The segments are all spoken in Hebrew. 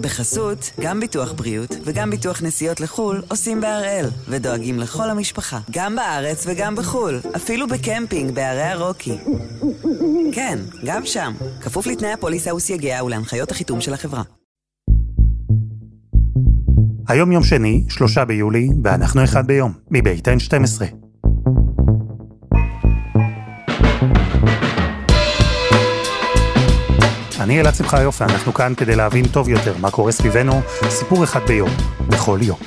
בחסות, גם ביטוח בריאות וגם ביטוח נסיעות לחו"ל עושים בהראל, ודואגים לכל המשפחה, גם בארץ וגם בחו"ל, אפילו בקמפינג בערי הרוקי. כן, גם שם, כפוף לתנאי הפוליסה וסייגיה ולהנחיות החיתום של החברה. היום יום שני, שלושה ביולי, ואנחנו אחד ביום, מבית N12. אני אלעד שמחה יופי, אנחנו כאן כדי להבין טוב יותר מה קורה סביבנו, סיפור אחד ביום, בכל יום.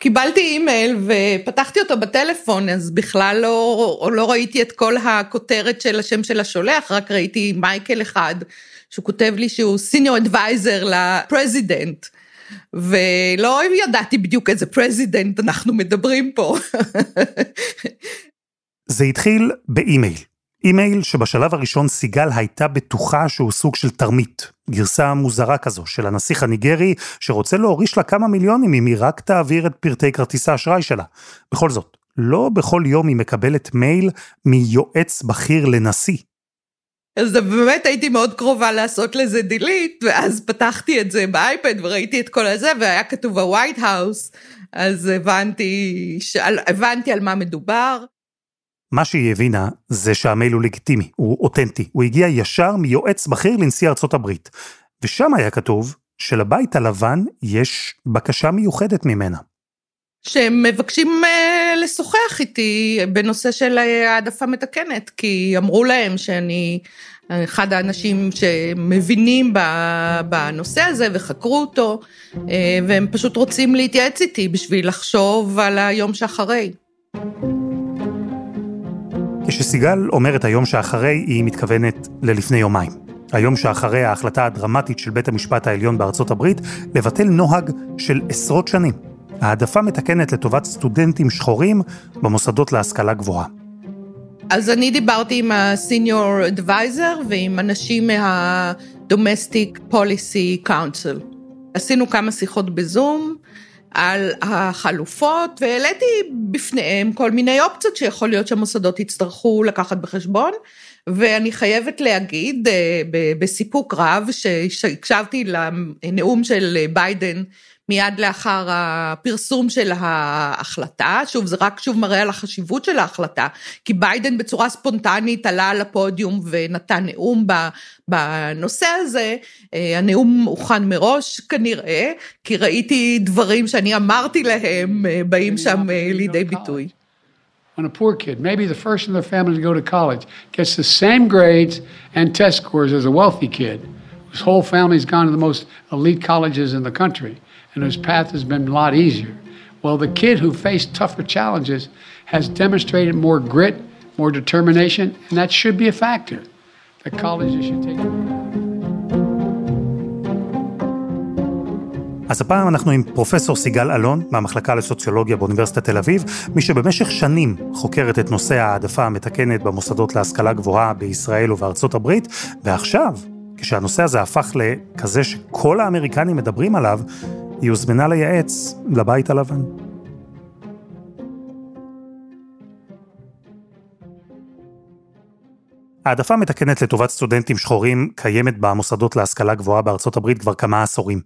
קיבלתי אימייל ופתחתי אותו בטלפון, אז בכלל לא, לא ראיתי את כל הכותרת של השם של השולח, רק ראיתי מייקל אחד, שהוא כותב לי שהוא סיניור אדוויזר לפרזידנט. ולא ידעתי בדיוק איזה president אנחנו מדברים פה. זה התחיל באימייל. אימייל שבשלב הראשון סיגל הייתה בטוחה שהוא סוג של תרמית, גרסה מוזרה כזו של הנסיך הניגרי שרוצה להוריש לה כמה מיליונים אם היא רק תעביר את פרטי כרטיס האשראי שלה. בכל זאת, לא בכל יום היא מקבלת מייל מיועץ בכיר לנשיא. אז באמת הייתי מאוד קרובה לעשות לזה delete, ואז פתחתי את זה באייפד וראיתי את כל הזה, והיה כתוב האוס, אז הבנתי, שעל, הבנתי על מה מדובר. מה שהיא הבינה זה שהמייל הוא לגיטימי, הוא אותנטי, הוא הגיע ישר מיועץ בכיר לנשיא ארצות הברית. ושם היה כתוב שלבית הלבן יש בקשה מיוחדת ממנה. שהם מבקשים uh, לשוחח איתי בנושא של העדפה מתקנת, כי אמרו להם שאני אחד האנשים שמבינים בנושא הזה וחקרו אותו, uh, והם פשוט רוצים להתייעץ איתי בשביל לחשוב על היום שאחרי. כשסיגל אומרת היום שאחרי, היא מתכוונת ללפני יומיים. היום שאחרי ההחלטה הדרמטית של בית המשפט העליון בארצות הברית לבטל נוהג של עשרות שנים. העדפה מתקנת לטובת סטודנטים שחורים במוסדות להשכלה גבוהה. אז אני דיברתי עם ה-Senior Advisor ועם אנשים מה-Domestic Policy Council. עשינו כמה שיחות בזום על החלופות והעליתי בפניהם כל מיני אופציות שיכול להיות שהמוסדות יצטרכו לקחת בחשבון. ואני חייבת להגיד אה, בסיפוק רב שהקשבתי לנאום של ביידן מיד לאחר הפרסום של ההחלטה, שוב זה רק שוב מראה על החשיבות של ההחלטה, כי ביידן בצורה ספונטנית עלה על הפודיום ונתן נאום בנושא הזה, אה, הנאום הוכן מראש כנראה, כי ראיתי דברים שאני אמרתי להם אה, באים שם אה, לידי ביטוי. on a poor kid, maybe the first in their family to go to college, gets the same grades and test scores as a wealthy kid, whose whole family's gone to the most elite colleges in the country. And whose path has been a lot easier. Well, the kid who faced tougher challenges has demonstrated more grit, more determination, and that should be a factor that colleges should take. אז הפעם אנחנו עם פרופסור סיגל אלון מהמחלקה לסוציולוגיה באוניברסיטת תל אביב, מי שבמשך שנים חוקרת את נושא ההעדפה המתקנת במוסדות להשכלה גבוהה בישראל ובארצות הברית, ועכשיו, כשהנושא הזה הפך לכזה שכל האמריקנים מדברים עליו, היא הוזמנה לייעץ לבית הלבן. העדפה מתקנת לטובת סטודנטים שחורים קיימת במוסדות להשכלה גבוהה בארצות הברית כבר כמה עשורים,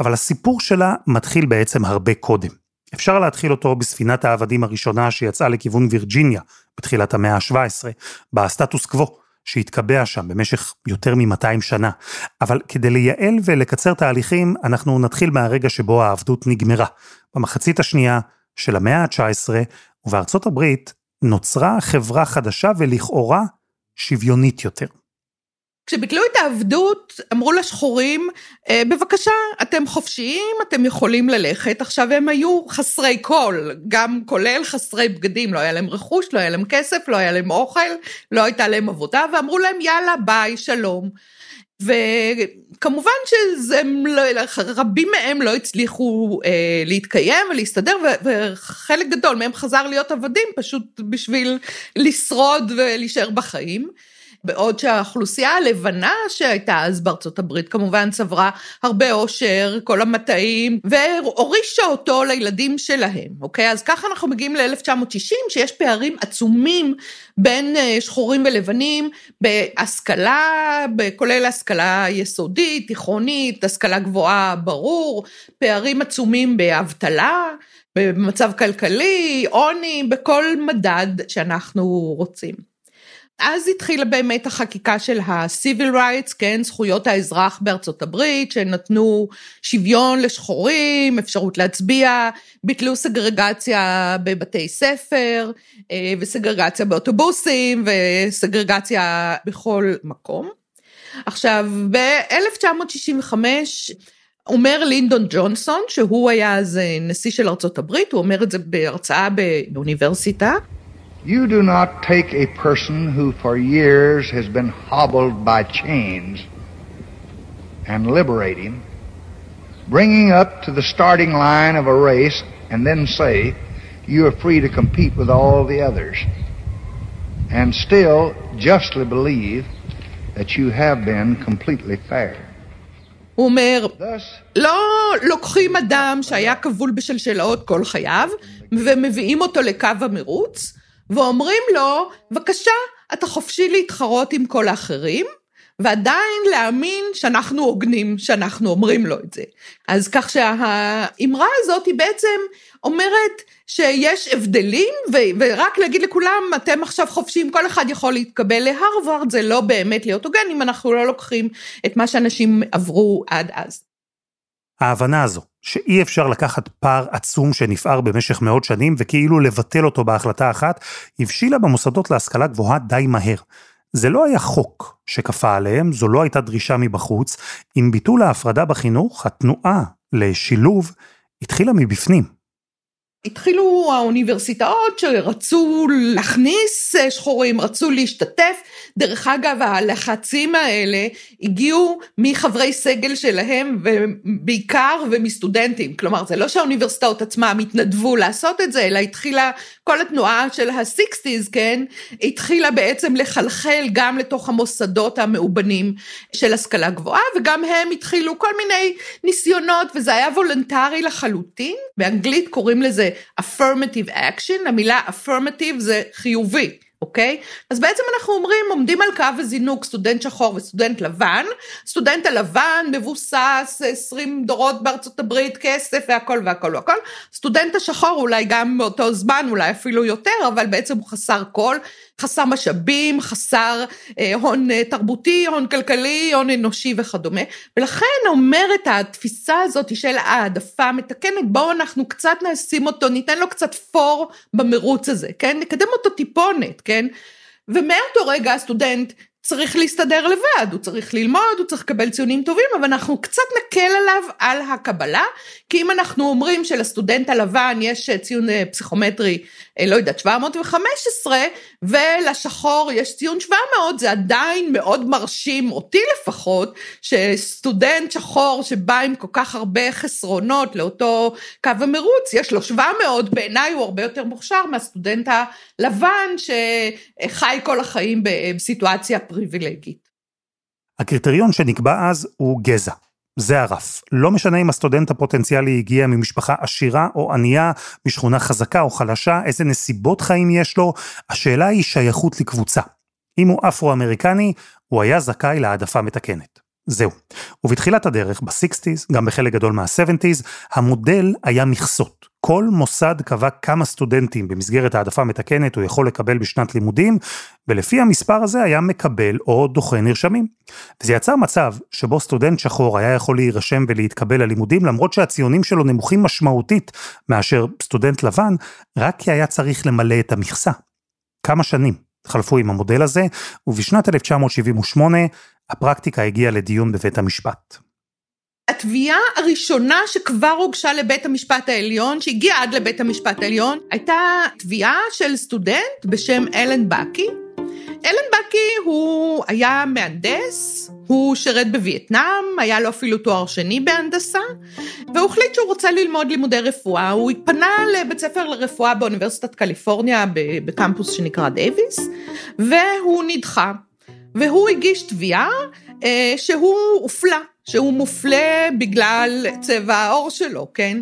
אבל הסיפור שלה מתחיל בעצם הרבה קודם. אפשר להתחיל אותו בספינת העבדים הראשונה שיצאה לכיוון וירג'יניה בתחילת המאה ה-17, בסטטוס קוו. שהתקבע שם במשך יותר מ-200 שנה. אבל כדי לייעל ולקצר תהליכים, אנחנו נתחיל מהרגע שבו העבדות נגמרה. במחצית השנייה של המאה ה-19, ובארצות הברית נוצרה חברה חדשה ולכאורה שוויונית יותר. כשביטלו את העבדות, אמרו לשחורים, אה, בבקשה, אתם חופשיים, אתם יכולים ללכת. עכשיו הם היו חסרי כל, גם כולל חסרי בגדים, לא היה להם רכוש, לא היה להם כסף, לא היה להם אוכל, לא הייתה להם עבודה, ואמרו להם, יאללה, ביי, שלום. וכמובן שרבים מהם לא הצליחו אה, להתקיים ולהסתדר וחלק גדול מהם חזר להיות עבדים פשוט בשביל לשרוד ולהישאר בחיים. בעוד שהאוכלוסייה הלבנה שהייתה אז בארצות הברית כמובן צברה הרבה עושר, כל המטעים, והורישה אותו לילדים שלהם, אוקיי? אז ככה אנחנו מגיעים ל-1960, שיש פערים עצומים בין אה, שחורים ולבנים בהשכלה, כולל השכלה יסודית, תיכונית, השכלה גבוהה, ברור, פערים עצומים באבטלה. במצב כלכלי, עוני, בכל מדד שאנחנו רוצים. אז התחילה באמת החקיקה של ה-civil rights, כן, זכויות האזרח בארצות הברית, שנתנו שוויון לשחורים, אפשרות להצביע, ביטלו סגרגציה בבתי ספר, אה, וסגרגציה באוטובוסים, וסגרגציה בכל מקום. עכשיו, ב-1965, אומר לינדון ג'ונסון, שהוא היה אז אה, נשיא של ארצות הברית, הוא אומר את זה בהרצאה באוניברסיטה. You do not take a person who for years has been hobbled by chains and liberate him, bringing up to the starting line of a race, and then say, you are free to compete with all the others, and still justly believe that you have been completely fair. הוא אומר, לא לוקחים אדם שהיה כבול בשלשלאות כל חייו, ומביאים אותו לקו המרוץ, ואומרים לו, בבקשה, אתה חופשי להתחרות עם כל האחרים, ועדיין להאמין שאנחנו הוגנים, שאנחנו אומרים לו את זה. אז כך שהאמרה הזאת היא בעצם אומרת שיש הבדלים, ו- ורק להגיד לכולם, אתם עכשיו חופשיים, כל אחד יכול להתקבל להרווארד, זה לא באמת להיות הוגן אם אנחנו לא לוקחים את מה שאנשים עברו עד אז. ההבנה הזו, שאי אפשר לקחת פער עצום שנפער במשך מאות שנים וכאילו לבטל אותו בהחלטה אחת, הבשילה במוסדות להשכלה גבוהה די מהר. זה לא היה חוק שכפה עליהם, זו לא הייתה דרישה מבחוץ. עם ביטול ההפרדה בחינוך, התנועה לשילוב התחילה מבפנים. התחילו האוניברסיטאות שרצו להכניס שחורים, רצו להשתתף. דרך אגב, הלחצים האלה הגיעו מחברי סגל שלהם, ובעיקר ומסטודנטים. כלומר, זה לא שהאוניברסיטאות עצמם התנדבו לעשות את זה, אלא התחילה כל התנועה של ה-60's, כן, התחילה בעצם לחלחל גם לתוך המוסדות המאובנים של השכלה גבוהה, וגם הם התחילו כל מיני ניסיונות, וזה היה וולונטרי לחלוטין. באנגלית קוראים לזה affirmative action, המילה affirmative זה חיובי. אוקיי? אז בעצם אנחנו אומרים, עומדים על קו הזינוק סטודנט שחור וסטודנט לבן, סטודנט הלבן מבוסס 20 דורות בארצות הברית, כסף והכל והכל והכל, סטודנט השחור אולי גם באותו זמן, אולי אפילו יותר, אבל בעצם הוא חסר כל, חסר משאבים, חסר אה, הון אה, תרבותי, הון כלכלי, הון אנושי וכדומה, ולכן אומרת התפיסה הזאת של העדפה המתקנת, בואו אנחנו קצת נשים אותו, ניתן לו קצת פור במרוץ הזה, כן? נקדם אותו טיפונת, כן? ומאותו רגע הסטודנט צריך להסתדר לבד, הוא צריך ללמוד, הוא צריך לקבל ציונים טובים, אבל אנחנו קצת נקל עליו על הקבלה, כי אם אנחנו אומרים שלסטודנט הלבן יש ציון אה, פסיכומטרי, אה, לא יודעת, 715, ולשחור יש ציון 700, זה עדיין מאוד מרשים, אותי לפחות, שסטודנט שחור שבא עם כל כך הרבה חסרונות לאותו קו המרוץ, יש לו 700, בעיניי הוא הרבה יותר מוכשר מהסטודנט הלבן שחי כל החיים בסיטואציה פריבילגית. הקריטריון שנקבע אז הוא גזע. זה הרף. לא משנה אם הסטודנט הפוטנציאלי הגיע ממשפחה עשירה או ענייה, משכונה חזקה או חלשה, איזה נסיבות חיים יש לו, השאלה היא שייכות לקבוצה. אם הוא אפרו-אמריקני, הוא היה זכאי להעדפה מתקנת. זהו. ובתחילת הדרך, ב-60's, גם בחלק גדול מה-70's, המודל היה מכסות. כל מוסד קבע כמה סטודנטים במסגרת העדפה מתקנת הוא יכול לקבל בשנת לימודים, ולפי המספר הזה היה מקבל או דוחה נרשמים. וזה יצר מצב שבו סטודנט שחור היה יכול להירשם ולהתקבל ללימודים, למרות שהציונים שלו נמוכים משמעותית מאשר סטודנט לבן, רק כי היה צריך למלא את המכסה. כמה שנים חלפו עם המודל הזה, ובשנת 1978 הפרקטיקה הגיעה לדיון בבית המשפט. התביעה הראשונה שכבר הוגשה לבית המשפט העליון, שהגיעה עד לבית המשפט העליון, הייתה תביעה של סטודנט בשם אלן בקי. אלן בקי הוא היה מהנדס, הוא שירת בווייטנאם, היה לו אפילו תואר שני בהנדסה, והוא החליט שהוא רוצה ללמוד לימודי רפואה. הוא התפנה לבית ספר לרפואה באוניברסיטת קליפורניה בקמפוס שנקרא דייוויס, והוא נדחה. והוא הגיש תביעה אה, שהוא הופלה. שהוא מופלה בגלל צבע העור שלו, כן?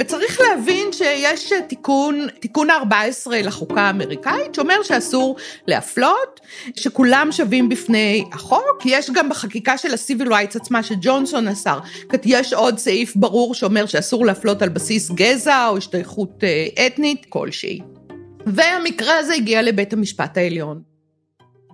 וצריך להבין שיש תיקון, תיקון 14 לחוקה האמריקאית, שאומר שאסור להפלות, שכולם שווים בפני החוק. יש גם בחקיקה של ה-Civil Rights עצמה, שג'ונסון אסר, יש עוד סעיף ברור שאומר שאסור להפלות על בסיס גזע או השתייכות אה, אתנית כלשהי. והמקרה הזה הגיע לבית המשפט העליון.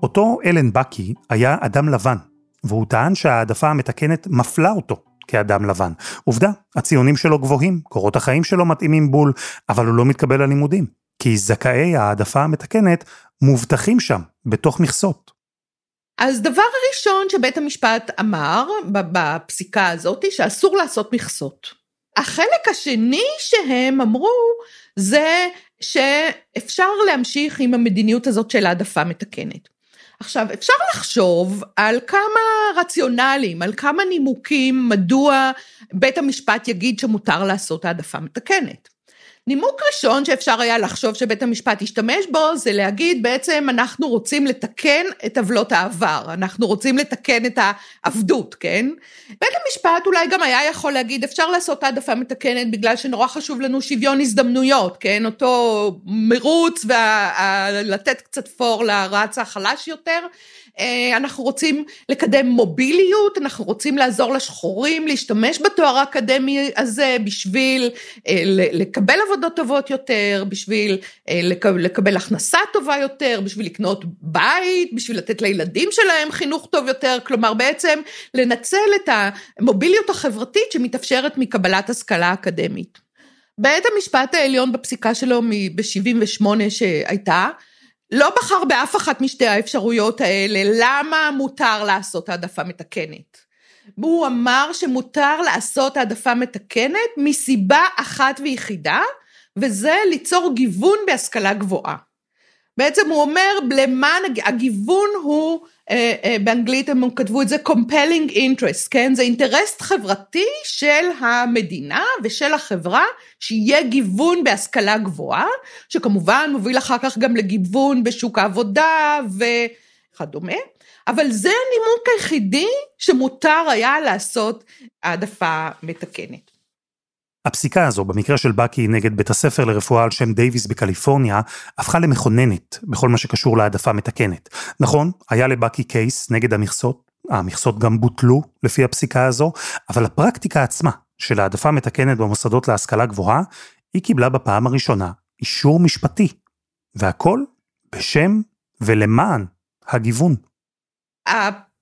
אותו אלן בקי היה אדם לבן, והוא טען שההעדפה המתקנת מפלה אותו כאדם לבן. עובדה, הציונים שלו גבוהים, קורות החיים שלו מתאימים בול, אבל הוא לא מתקבל ללימודים. כי זכאי ההעדפה המתקנת מובטחים שם, בתוך מכסות. אז דבר ראשון שבית המשפט אמר בפסיקה הזאת, שאסור לעשות מכסות. החלק השני שהם אמרו, זה שאפשר להמשיך עם המדיניות הזאת של העדפה מתקנת. עכשיו, אפשר לחשוב על כמה רציונלים, על כמה נימוקים, מדוע בית המשפט יגיד שמותר לעשות העדפה מתקנת. נימוק ראשון שאפשר היה לחשוב שבית המשפט ישתמש בו, זה להגיד בעצם אנחנו רוצים לתקן את עוולות העבר, אנחנו רוצים לתקן את העבדות, כן? בית המשפט אולי גם היה יכול להגיד אפשר לעשות העדפה מתקנת בגלל שנורא חשוב לנו שוויון הזדמנויות, כן? אותו מרוץ ולתת קצת פור לרץ החלש יותר. אה, אנחנו רוצים לקדם מוביליות, אנחנו רוצים לעזור לשחורים להשתמש בתואר האקדמי הזה בשביל אה, לקבל עבודות טובות יותר, בשביל אה, לקבל הכנסה טובה יותר, בשביל לקנות בית, בשביל לתת לילדים שלהם חינוך טוב יותר, כלומר בעצם לנצל את המוביליות החברתית שמתאפשרת מקבלת השכלה אקדמית. בית המשפט העליון בפסיקה שלו ב-78 שהייתה, לא בחר באף אחת משתי האפשרויות האלה, למה מותר לעשות העדפה מתקנת. הוא אמר שמותר לעשות העדפה מתקנת מסיבה אחת ויחידה, וזה ליצור גיוון בהשכלה גבוהה. בעצם הוא אומר, למען, הגיוון הוא באנגלית הם כתבו את זה compelling interest, כן? זה אינטרס חברתי של המדינה ושל החברה, שיהיה גיוון בהשכלה גבוהה, שכמובן מוביל אחר כך גם לגיוון בשוק העבודה וכדומה, אבל זה הנימוק היחידי שמותר היה לעשות העדפה מתקנת. הפסיקה הזו, במקרה של בקי נגד בית הספר לרפואה על שם דייוויס בקליפורניה, הפכה למכוננת בכל מה שקשור להעדפה מתקנת. נכון, היה לבקי קייס נגד המכסות, המכסות גם בוטלו לפי הפסיקה הזו, אבל הפרקטיקה עצמה של העדפה מתקנת במוסדות להשכלה גבוהה, היא קיבלה בפעם הראשונה אישור משפטי. והכל בשם ולמען הגיוון.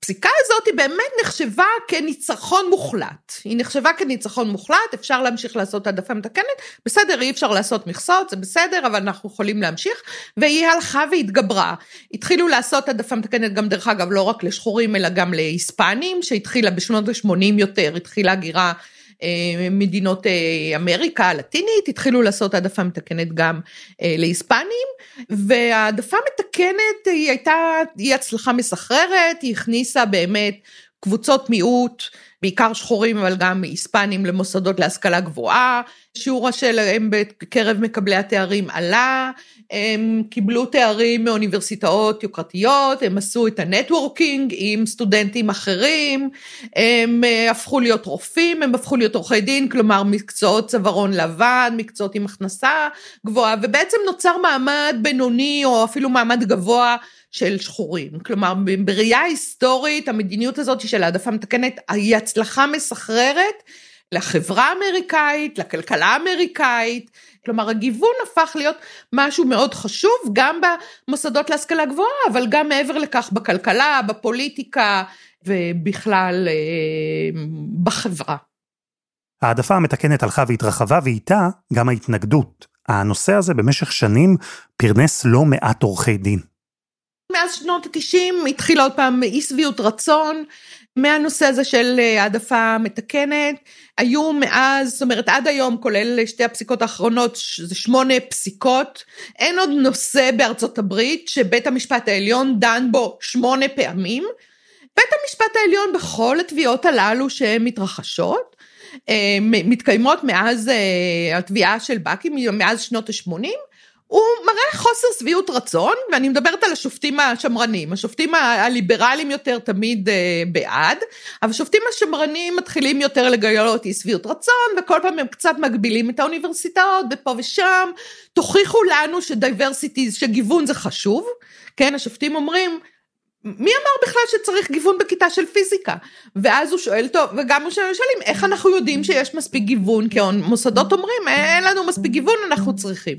הפסיקה הזאת היא באמת נחשבה כניצחון מוחלט. היא נחשבה כניצחון מוחלט, אפשר להמשיך לעשות העדפה מתקנת, בסדר, אי אפשר לעשות מכסות, זה בסדר, אבל אנחנו יכולים להמשיך, והיא הלכה והתגברה. התחילו לעשות העדפה מתקנת גם, דרך אגב, לא רק לשחורים, אלא גם להיספנים, שהתחילה בשנות ה-80 יותר, התחילה הגירה מדינות אה, אמריקה הלטינית, התחילו לעשות העדפה מתקנת גם אה, להיספנים, והעדפה מתקנת היא הייתה, היא הצלחה מסחררת, היא הכניסה באמת קבוצות מיעוט, בעיקר שחורים אבל גם היספנים למוסדות להשכלה גבוהה, שיעורה שלהם בקרב מקבלי התארים עלה, הם קיבלו תארים מאוניברסיטאות יוקרתיות, הם עשו את ה networking עם סטודנטים אחרים, הם אה, הפכו להיות רופאים, הם הפכו להיות עורכי דין, כלומר מקצועות צווארון לבן, מקצועות עם הכנסה גבוהה, ובעצם נוצר מעמד בינוני או אפילו מעמד גבוה של שחורים. כלומר, בראייה היסטורית, המדיניות הזאת של העדפה מתקנת היא הצלחה מסחררת לחברה האמריקאית, לכלכלה האמריקאית. כלומר, הגיוון הפך להיות משהו מאוד חשוב, גם במוסדות להשכלה גבוהה, אבל גם מעבר לכך בכלכלה, בפוליטיקה ובכלל אה, בחברה. העדפה המתקנת הלכה והתרחבה, ואיתה גם ההתנגדות. הנושא הזה במשך שנים פרנס לא מעט עורכי דין. מאז שנות ה-90 התחילה עוד פעם אי שביעות רצון מהנושא הזה של אה, העדפה מתקנת. היו מאז, זאת אומרת עד היום, כולל שתי הפסיקות האחרונות, זה שמונה פסיקות. אין עוד נושא בארצות הברית שבית המשפט העליון דן בו שמונה פעמים. בית המשפט העליון בכל התביעות הללו מתרחשות, אה, מתקיימות מאז אה, התביעה של בקי, מאז שנות ה-80, הוא מראה חוסר שביעות רצון, ואני מדברת על השופטים השמרנים. השופטים הליברליים יותר תמיד אה, בעד, אבל השופטים השמרנים מתחילים יותר לגלות אי שביעות רצון, וכל פעם הם קצת מגבילים את האוניברסיטאות, ופה ושם. תוכיחו לנו שדייברסיטי, שגיוון זה חשוב. כן, השופטים אומרים, מי אמר בכלל שצריך גיוון בכיתה של פיזיקה? ואז הוא שואל, טוב, וגם שואלים, איך אנחנו יודעים שיש מספיק גיוון? כי מוסדות אומרים, אין לנו מספיק גיוון, אנחנו צריכים.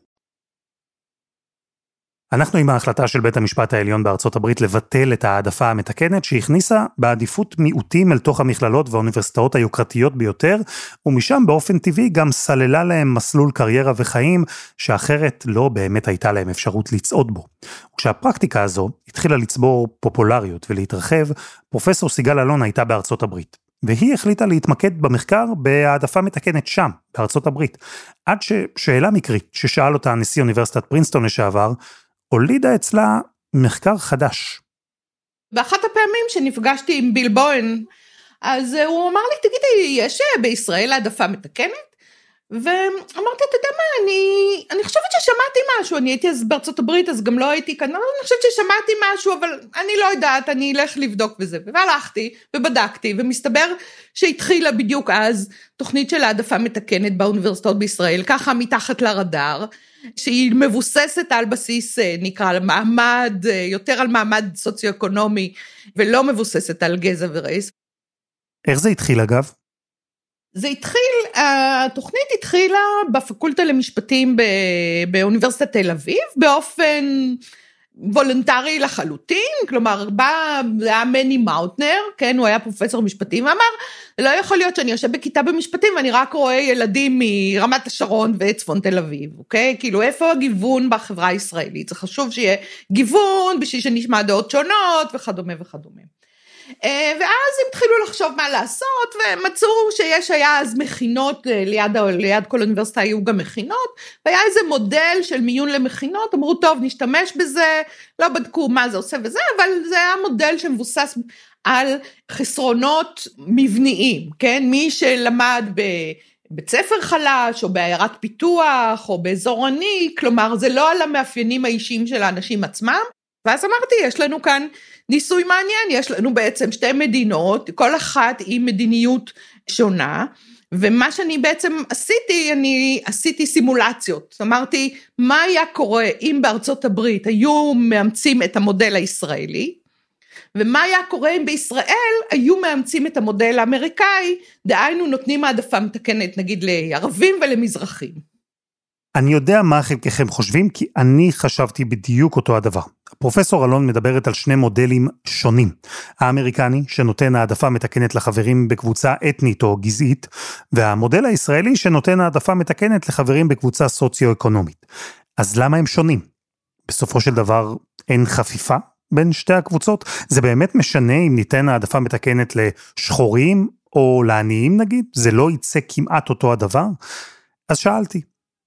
אנחנו עם ההחלטה של בית המשפט העליון בארצות הברית לבטל את העדפה המתקנת שהכניסה בעדיפות מיעוטים אל תוך המכללות והאוניברסיטאות היוקרתיות ביותר, ומשם באופן טבעי גם סללה להם מסלול קריירה וחיים שאחרת לא באמת הייתה להם אפשרות לצעוד בו. וכשהפרקטיקה הזו התחילה לצבור פופולריות ולהתרחב, פרופסור סיגל אלון הייתה בארצות הברית. והיא החליטה להתמקד במחקר בהעדפה מתקנת שם, בארצות הברית. עד ששאלה מקרית ששאל אותה נשיא אוניברסיטת פרינסטון לשעבר, הולידה אצלה מחקר חדש. באחת הפעמים שנפגשתי עם ביל בוהן, אז הוא אמר לי, תגידי, יש בישראל העדפה מתקנת? ואמרתי, אתה יודע מה, אני, אני חושבת ששמעתי משהו, אני הייתי אז בארצות הברית, אז גם לא הייתי כאן, אני חושבת ששמעתי משהו, אבל אני לא יודעת, אני אלך לבדוק בזה. והלכתי, ובדקתי, ומסתבר שהתחילה בדיוק אז תוכנית של העדפה מתקנת באוניברסיטאות בישראל, ככה מתחת לרדאר, שהיא מבוססת על בסיס, אה, נקרא, על מעמד, אה, יותר על מעמד סוציו-אקונומי, ולא מבוססת על גזע ו race. איך זה התחיל אגב? זה התחיל, התוכנית התחילה בפקולטה למשפטים באוניברסיטת תל אביב, באופן וולונטרי לחלוטין, כלומר בא, זה היה מני מאוטנר, כן, הוא היה פרופסור משפטים, ואמר, לא יכול להיות שאני יושב בכיתה במשפטים ואני רק רואה ילדים מרמת השרון וצפון תל אביב, אוקיי? כאילו איפה הגיוון בחברה הישראלית? זה חשוב שיהיה גיוון בשביל שנשמע דעות שונות וכדומה וכדומה. אה, ואז הם התחילו לחשוב מה לעשות, ומצאו שיש, היה אז מכינות, אה, ליד, ליד כל אוניברסיטה היו גם מכינות, והיה איזה מודל של מיון למכינות, אמרו טוב נשתמש בזה, לא בדקו מה זה עושה וזה, אבל זה היה מודל שמבוסס על חסרונות מבניים, כן? מי שלמד ב... בית ספר חלש, או בעיירת פיתוח, או באזור עני, כלומר זה לא על המאפיינים האישיים של האנשים עצמם. ואז אמרתי, יש לנו כאן ניסוי מעניין, יש לנו בעצם שתי מדינות, כל אחת עם מדיניות שונה, ומה שאני בעצם עשיתי, אני עשיתי סימולציות. אמרתי, מה היה קורה אם בארצות הברית היו מאמצים את המודל הישראלי, ומה היה קורה אם בישראל היו מאמצים את המודל האמריקאי, דהיינו נותנים העדפה מתקנת נגיד לערבים ולמזרחים. אני יודע מה חלקכם חושבים, כי אני חשבתי בדיוק אותו הדבר. פרופסור אלון מדברת על שני מודלים שונים. האמריקני, שנותן העדפה מתקנת לחברים בקבוצה אתנית או גזעית, והמודל הישראלי, שנותן העדפה מתקנת לחברים בקבוצה סוציו-אקונומית. אז למה הם שונים? בסופו של דבר, אין חפיפה בין שתי הקבוצות? זה באמת משנה אם ניתן העדפה מתקנת לשחורים או לעניים נגיד? זה לא יצא כמעט אותו הדבר? אז שאלתי,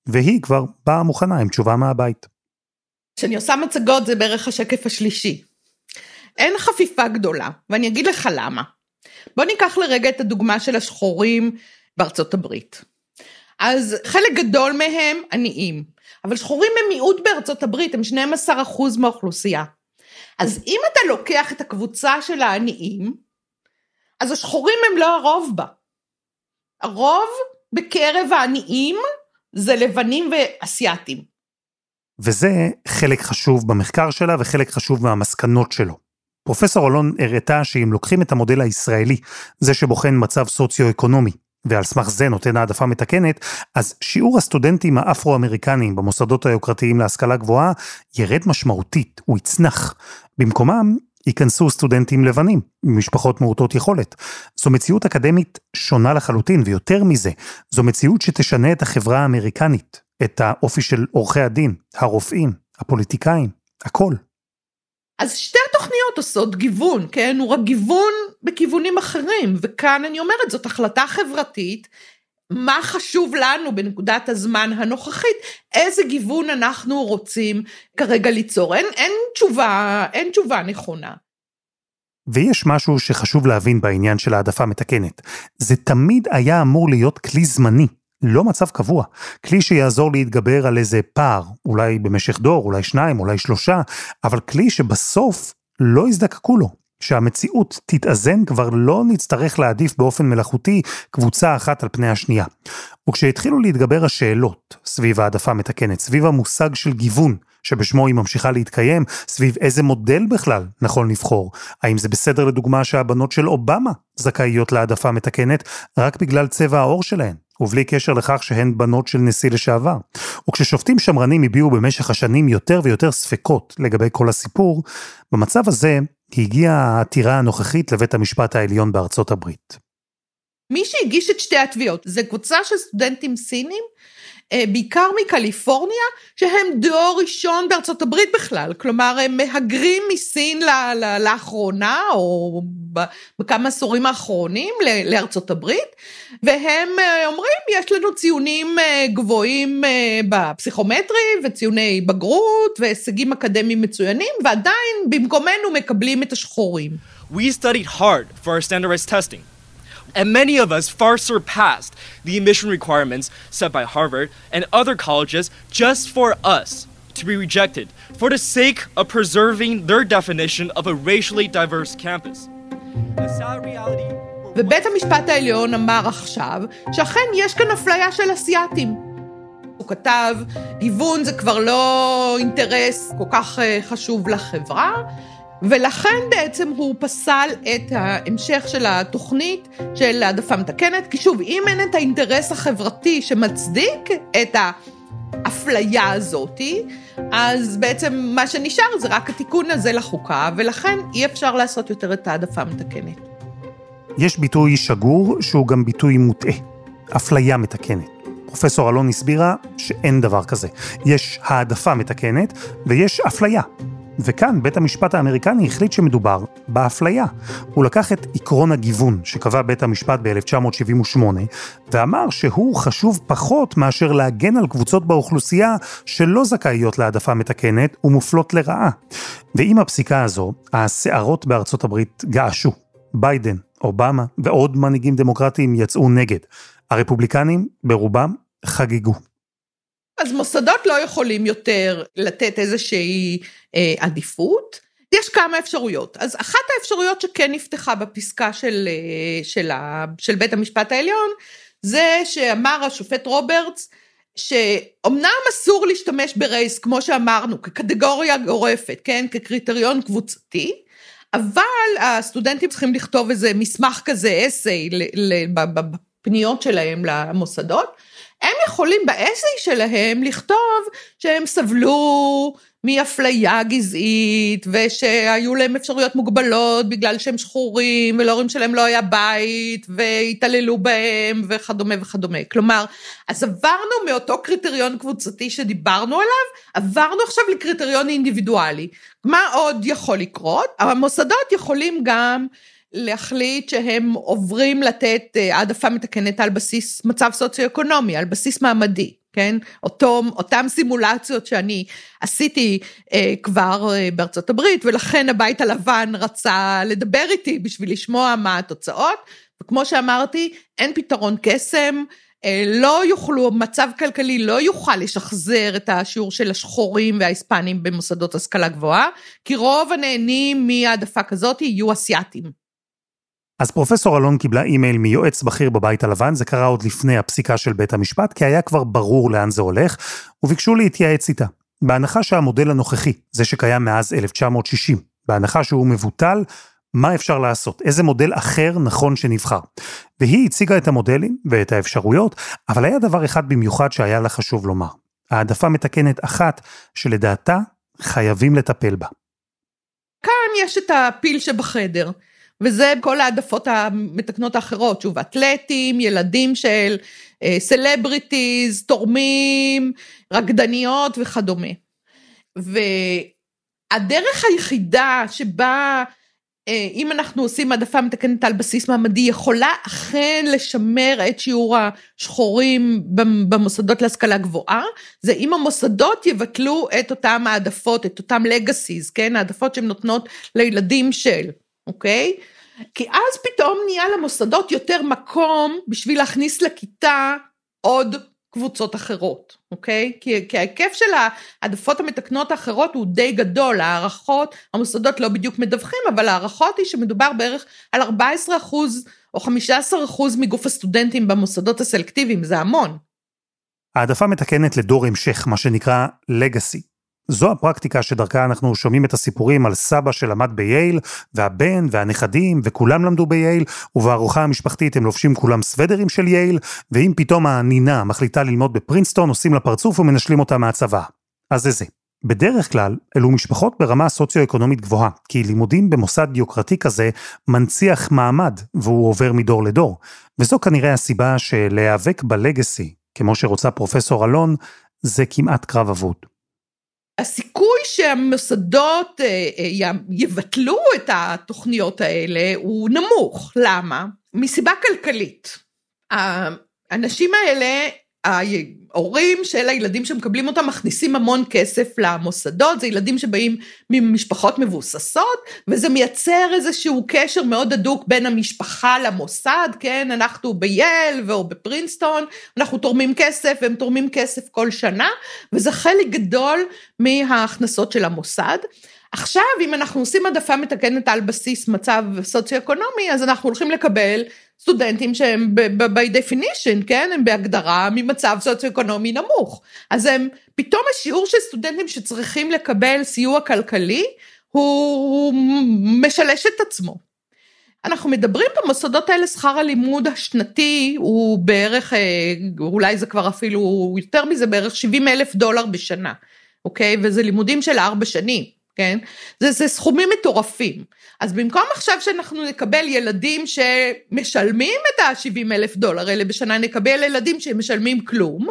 והיא כבר באה מוכנה עם תשובה מהבית. כשאני עושה מצגות זה בערך השקף השלישי. אין חפיפה גדולה, ואני אגיד לך למה. בוא ניקח לרגע את הדוגמה של השחורים בארצות הברית. אז חלק גדול מהם עניים, אבל שחורים הם מיעוט בארצות הברית, הם 12% מהאוכלוסייה. אז אם אתה לוקח את הקבוצה של העניים, אז השחורים הם לא הרוב בה. הרוב בקרב העניים זה לבנים ואסייתים. וזה חלק חשוב במחקר שלה וחלק חשוב מהמסקנות שלו. פרופסור אלון הראתה שאם לוקחים את המודל הישראלי, זה שבוחן מצב סוציו-אקונומי, ועל סמך זה נותן העדפה מתקנת, אז שיעור הסטודנטים האפרו-אמריקניים במוסדות היוקרתיים להשכלה גבוהה ירד משמעותית, הוא יצנח. במקומם ייכנסו סטודנטים לבנים, ממשפחות מעוטות יכולת. זו מציאות אקדמית שונה לחלוטין, ויותר מזה, זו מציאות שתשנה את החברה האמריקנית, את האופי של עורכי הדין, הרופאים, הפוליטיקאים, הכל. אז שתי התוכניות עושות גיוון, כן? הוא רק גיוון בכיוונים אחרים, וכאן אני אומרת, זאת החלטה חברתית, מה חשוב לנו בנקודת הזמן הנוכחית, איזה גיוון אנחנו רוצים כרגע ליצור. אין, אין תשובה, אין תשובה נכונה. ויש משהו שחשוב להבין בעניין של העדפה מתקנת. זה תמיד היה אמור להיות כלי זמני, לא מצב קבוע. כלי שיעזור להתגבר על איזה פער, אולי במשך דור, אולי שניים, אולי שלושה, אבל כלי שבסוף לא יזדקקו לו. שהמציאות תתאזן כבר לא נצטרך להעדיף באופן מלאכותי קבוצה אחת על פני השנייה. וכשהתחילו להתגבר השאלות סביב העדפה מתקנת, סביב המושג של גיוון, שבשמו היא ממשיכה להתקיים, סביב איזה מודל בכלל נכון לבחור. האם זה בסדר לדוגמה שהבנות של אובמה זכאיות להעדפה מתקנת רק בגלל צבע העור שלהן? ובלי קשר לכך שהן בנות של נשיא לשעבר. וכששופטים שמרנים הביעו במשך השנים יותר ויותר ספקות לגבי כל הסיפור, במצב הזה הגיעה העתירה הנוכחית לבית המשפט העליון בארצות הברית. מי שהגיש את שתי התביעות זה קבוצה של סטודנטים סינים בעיקר מקליפורניה, שהם דור ראשון בארצות הברית בכלל, כלומר הם מהגרים מסין ל- ל- לאחרונה, או בכמה עשורים האחרונים לארצות הברית, והם אה, אומרים, יש לנו ציונים אה, גבוהים בפסיכומטרי, וציוני בגרות, והישגים אקדמיים מצוינים, ועדיין במקומנו מקבלים את השחורים. We studied hard for our standardized testing. and many of us far surpassed the admission requirements set by Harvard and other colleges just for us to be rejected for the sake of preserving their definition of a racially diverse campus. The sad reality... ובית המשפט העליון אמר עכשיו שאכן יש כאן אפליה של אסיאתים. הוא כתב, גיוון זה כבר לא אינטרס כל כך חשוב לחברה, ולכן בעצם הוא פסל את ההמשך של התוכנית של העדפה מתקנת, כי שוב, אם אין את האינטרס החברתי שמצדיק את האפליה הזאתי, אז בעצם מה שנשאר זה רק התיקון הזה לחוקה, ולכן אי אפשר לעשות יותר את העדפה המתקנת. יש ביטוי שגור שהוא גם ביטוי מוטעה, אפליה מתקנת. פרופסור אלון הסבירה שאין דבר כזה. יש העדפה מתקנת ויש אפליה. וכאן בית המשפט האמריקני החליט שמדובר באפליה. הוא לקח את עקרון הגיוון שקבע בית המשפט ב-1978, ואמר שהוא חשוב פחות מאשר להגן על קבוצות באוכלוסייה שלא זכאיות להעדפה מתקנת ומופלות לרעה. ועם הפסיקה הזו, הסערות בארצות הברית געשו. ביידן, אובמה ועוד מנהיגים דמוקרטיים יצאו נגד. הרפובליקנים, ברובם, חגגו. אז מוסדות לא יכולים יותר לתת איזושהי אה, עדיפות. יש כמה אפשרויות. אז אחת האפשרויות שכן נפתחה בפסיקה של, אה, של, ה, של בית המשפט העליון, זה שאמר השופט רוברטס, שאומנם אסור להשתמש ב race, כמו שאמרנו, כקטגוריה גורפת, כן, כקריטריון קבוצתי, אבל הסטודנטים צריכים לכתוב איזה מסמך כזה, אסיי, בפניות שלהם למוסדות, הם יכולים באסיי שלהם לכתוב שהם סבלו מאפליה גזעית, ושהיו להם אפשרויות מוגבלות בגלל שהם שחורים, ולהורים שלהם לא היה בית, והתעללו בהם, וכדומה וכדומה. כלומר, אז עברנו מאותו קריטריון קבוצתי שדיברנו עליו, עברנו עכשיו לקריטריון אינדיבידואלי. מה עוד יכול לקרות? המוסדות יכולים גם להחליט שהם עוברים לתת אה, העדפה מתקנת על בסיס מצב סוציו-אקונומי, על בסיס מעמדי, כן? אותו, אותם סימולציות שאני עשיתי אה, כבר אה, בארצות הברית, ולכן הבית הלבן רצה לדבר איתי בשביל לשמוע מה התוצאות, וכמו שאמרתי, אין פתרון קסם, אה, לא יוכלו, מצב כלכלי לא יוכל לשחזר את השיעור של השחורים וההיספנים במוסדות השכלה גבוהה, כי רוב הנהנים מהעדפה כזאת יהיו אסיאתים. אז פרופסור אלון קיבלה אימייל מיועץ בכיר בבית הלבן, זה קרה עוד לפני הפסיקה של בית המשפט, כי היה כבר ברור לאן זה הולך, וביקשו להתייעץ איתה. בהנחה שהמודל הנוכחי, זה שקיים מאז 1960, בהנחה שהוא מבוטל, מה אפשר לעשות? איזה מודל אחר נכון שנבחר? והיא הציגה את המודלים ואת האפשרויות, אבל היה דבר אחד במיוחד שהיה לה חשוב לומר. העדפה מתקנת אחת שלדעתה חייבים לטפל בה. כאן יש את הפיל שבחדר, וזה כל העדפות המתקנות האחרות, שוב, אתלטים, ילדים של סלבריטיז, uh, תורמים, רקדניות וכדומה. והדרך היחידה שבה אה, אם אנחנו עושים העדפה מתקנת על בסיס מעמדי, יכולה אכן לשמר את שיעור השחורים במוסדות להשכלה גבוהה, זה אם המוסדות יבטלו את אותם העדפות, את אותם לגאסיס, כן, העדפות שהן נותנות לילדים של, אוקיי? כי אז פתאום נהיה למוסדות יותר מקום בשביל להכניס לכיתה עוד קבוצות אחרות, אוקיי? כי, כי ההיקף של העדפות המתקנות האחרות הוא די גדול, הערכות, המוסדות לא בדיוק מדווחים, אבל ההערכות היא שמדובר בערך על 14 אחוז או 15 אחוז מגוף הסטודנטים במוסדות הסלקטיביים, זה המון. העדפה מתקנת לדור המשך, מה שנקרא legacy. זו הפרקטיקה שדרכה אנחנו שומעים את הסיפורים על סבא שלמד בייל, והבן והנכדים, וכולם למדו בייל, ובארוחה המשפחתית הם לובשים כולם סוודרים של ייל, ואם פתאום הנינה מחליטה ללמוד בפרינסטון, עושים לה פרצוף ומנשלים אותה מהצבא. אז זה זה. בדרך כלל, אלו משפחות ברמה סוציו-אקונומית גבוהה, כי לימודים במוסד יוקרתי כזה מנציח מעמד, והוא עובר מדור לדור. וזו כנראה הסיבה שלהיאבק בלגסי, כמו שרוצה פרופסור אלון, זה כמעט קרב אבוד. הסיכוי שהמוסדות אה, אה, יבטלו את התוכניות האלה הוא נמוך. למה? מסיבה כלכלית. האנשים האלה ההורים של הילדים שמקבלים אותם מכניסים המון כסף למוסדות, זה ילדים שבאים ממשפחות מבוססות, וזה מייצר איזשהו קשר מאוד הדוק בין המשפחה למוסד, כן, אנחנו בייל או בפרינסטון, אנחנו תורמים כסף והם תורמים כסף כל שנה, וזה חלק גדול מההכנסות של המוסד. עכשיו, אם אנחנו עושים העדפה מתקנת על בסיס מצב סוציו-אקונומי, אז אנחנו הולכים לקבל סטודנטים שהם by definition, כן, הם בהגדרה ממצב סוציו-אקונומי נמוך. אז הם, פתאום השיעור של סטודנטים שצריכים לקבל סיוע כלכלי, הוא, משלש את עצמו. אנחנו מדברים במוסדות האלה, שכר הלימוד השנתי הוא בערך, אה, אולי זה כבר אפילו יותר מזה, בערך 70 אלף דולר בשנה, אוקיי? וזה לימודים של ארבע שנים. כן? זה, זה סכומים מטורפים. אז במקום עכשיו שאנחנו נקבל ילדים שמשלמים את ה-70 אלף דולר האלה בשנה, נקבל ילדים שמשלמים כלום,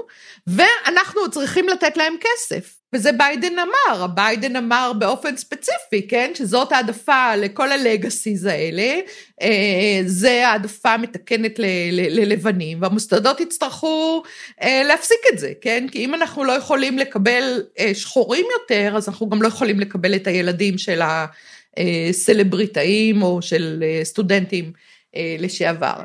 ואנחנו צריכים לתת להם כסף. וזה ביידן אמר, ביידן אמר באופן ספציפי, כן, שזאת העדפה לכל הלגאסיז האלה, אה, זה העדפה מתקנת ללבנים, והמוסדות יצטרכו אה, להפסיק את זה, כן, כי אם אנחנו לא יכולים לקבל אה, שחורים יותר, אז אנחנו גם לא יכולים לקבל את הילדים של הסלבריטאים או של סטודנטים לשעבר.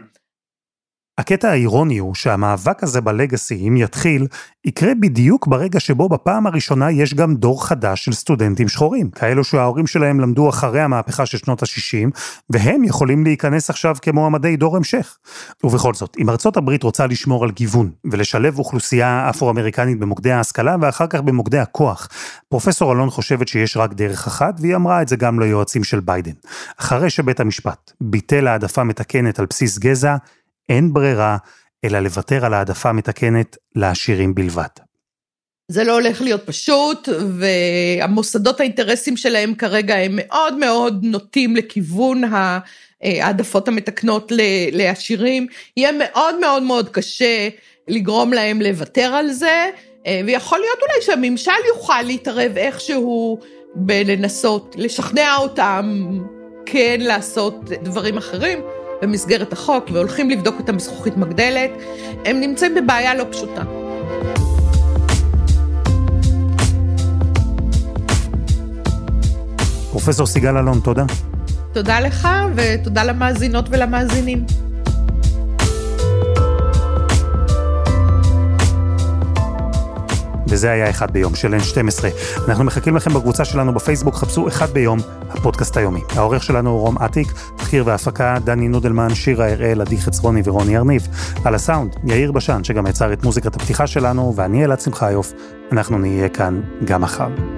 הקטע האירוני הוא שהמאבק הזה בלגאסי, אם יתחיל, יקרה בדיוק ברגע שבו בפעם הראשונה יש גם דור חדש של סטודנטים שחורים, כאלו שההורים שלהם למדו אחרי המהפכה של שנות ה-60, והם יכולים להיכנס עכשיו כמועמדי דור המשך. ובכל זאת, אם ארצות הברית רוצה לשמור על גיוון, ולשלב אוכלוסייה אפרו-אמריקנית במוקדי ההשכלה, ואחר כך במוקדי הכוח, פרופסור אלון חושבת שיש רק דרך אחת, והיא אמרה את זה גם ליועצים של ביידן. אחרי שבית המשפט ביטל העדפה מתקנת על בסיס גזע, אין ברירה אלא לוותר על העדפה מתקנת לעשירים בלבד. זה לא הולך להיות פשוט, והמוסדות האינטרסים שלהם כרגע הם מאוד מאוד נוטים לכיוון העדפות המתקנות לעשירים. יהיה מאוד מאוד מאוד קשה לגרום להם לוותר על זה, ויכול להיות אולי שהממשל יוכל להתערב איכשהו בלנסות לשכנע אותם כן לעשות דברים אחרים. במסגרת החוק והולכים לבדוק אותם בזכוכית מגדלת, הם נמצאים בבעיה לא פשוטה. פרופסור סיגל אלון, תודה. תודה לך ותודה למאזינות ולמאזינים. וזה היה אחד ביום של N12. אנחנו מחכים לכם בקבוצה שלנו בפייסבוק, חפשו אחד ביום, הפודקאסט היומי. העורך שלנו הוא רום אטיק, תחקיר והפקה, דני נודלמן, שירה הראל, עדי חצרוני ורוני ארניב. על הסאונד, יאיר בשן, שגם יצר את מוזיקת הפתיחה שלנו, ואני אלעד שמחיוף. אנחנו נהיה כאן גם מחר.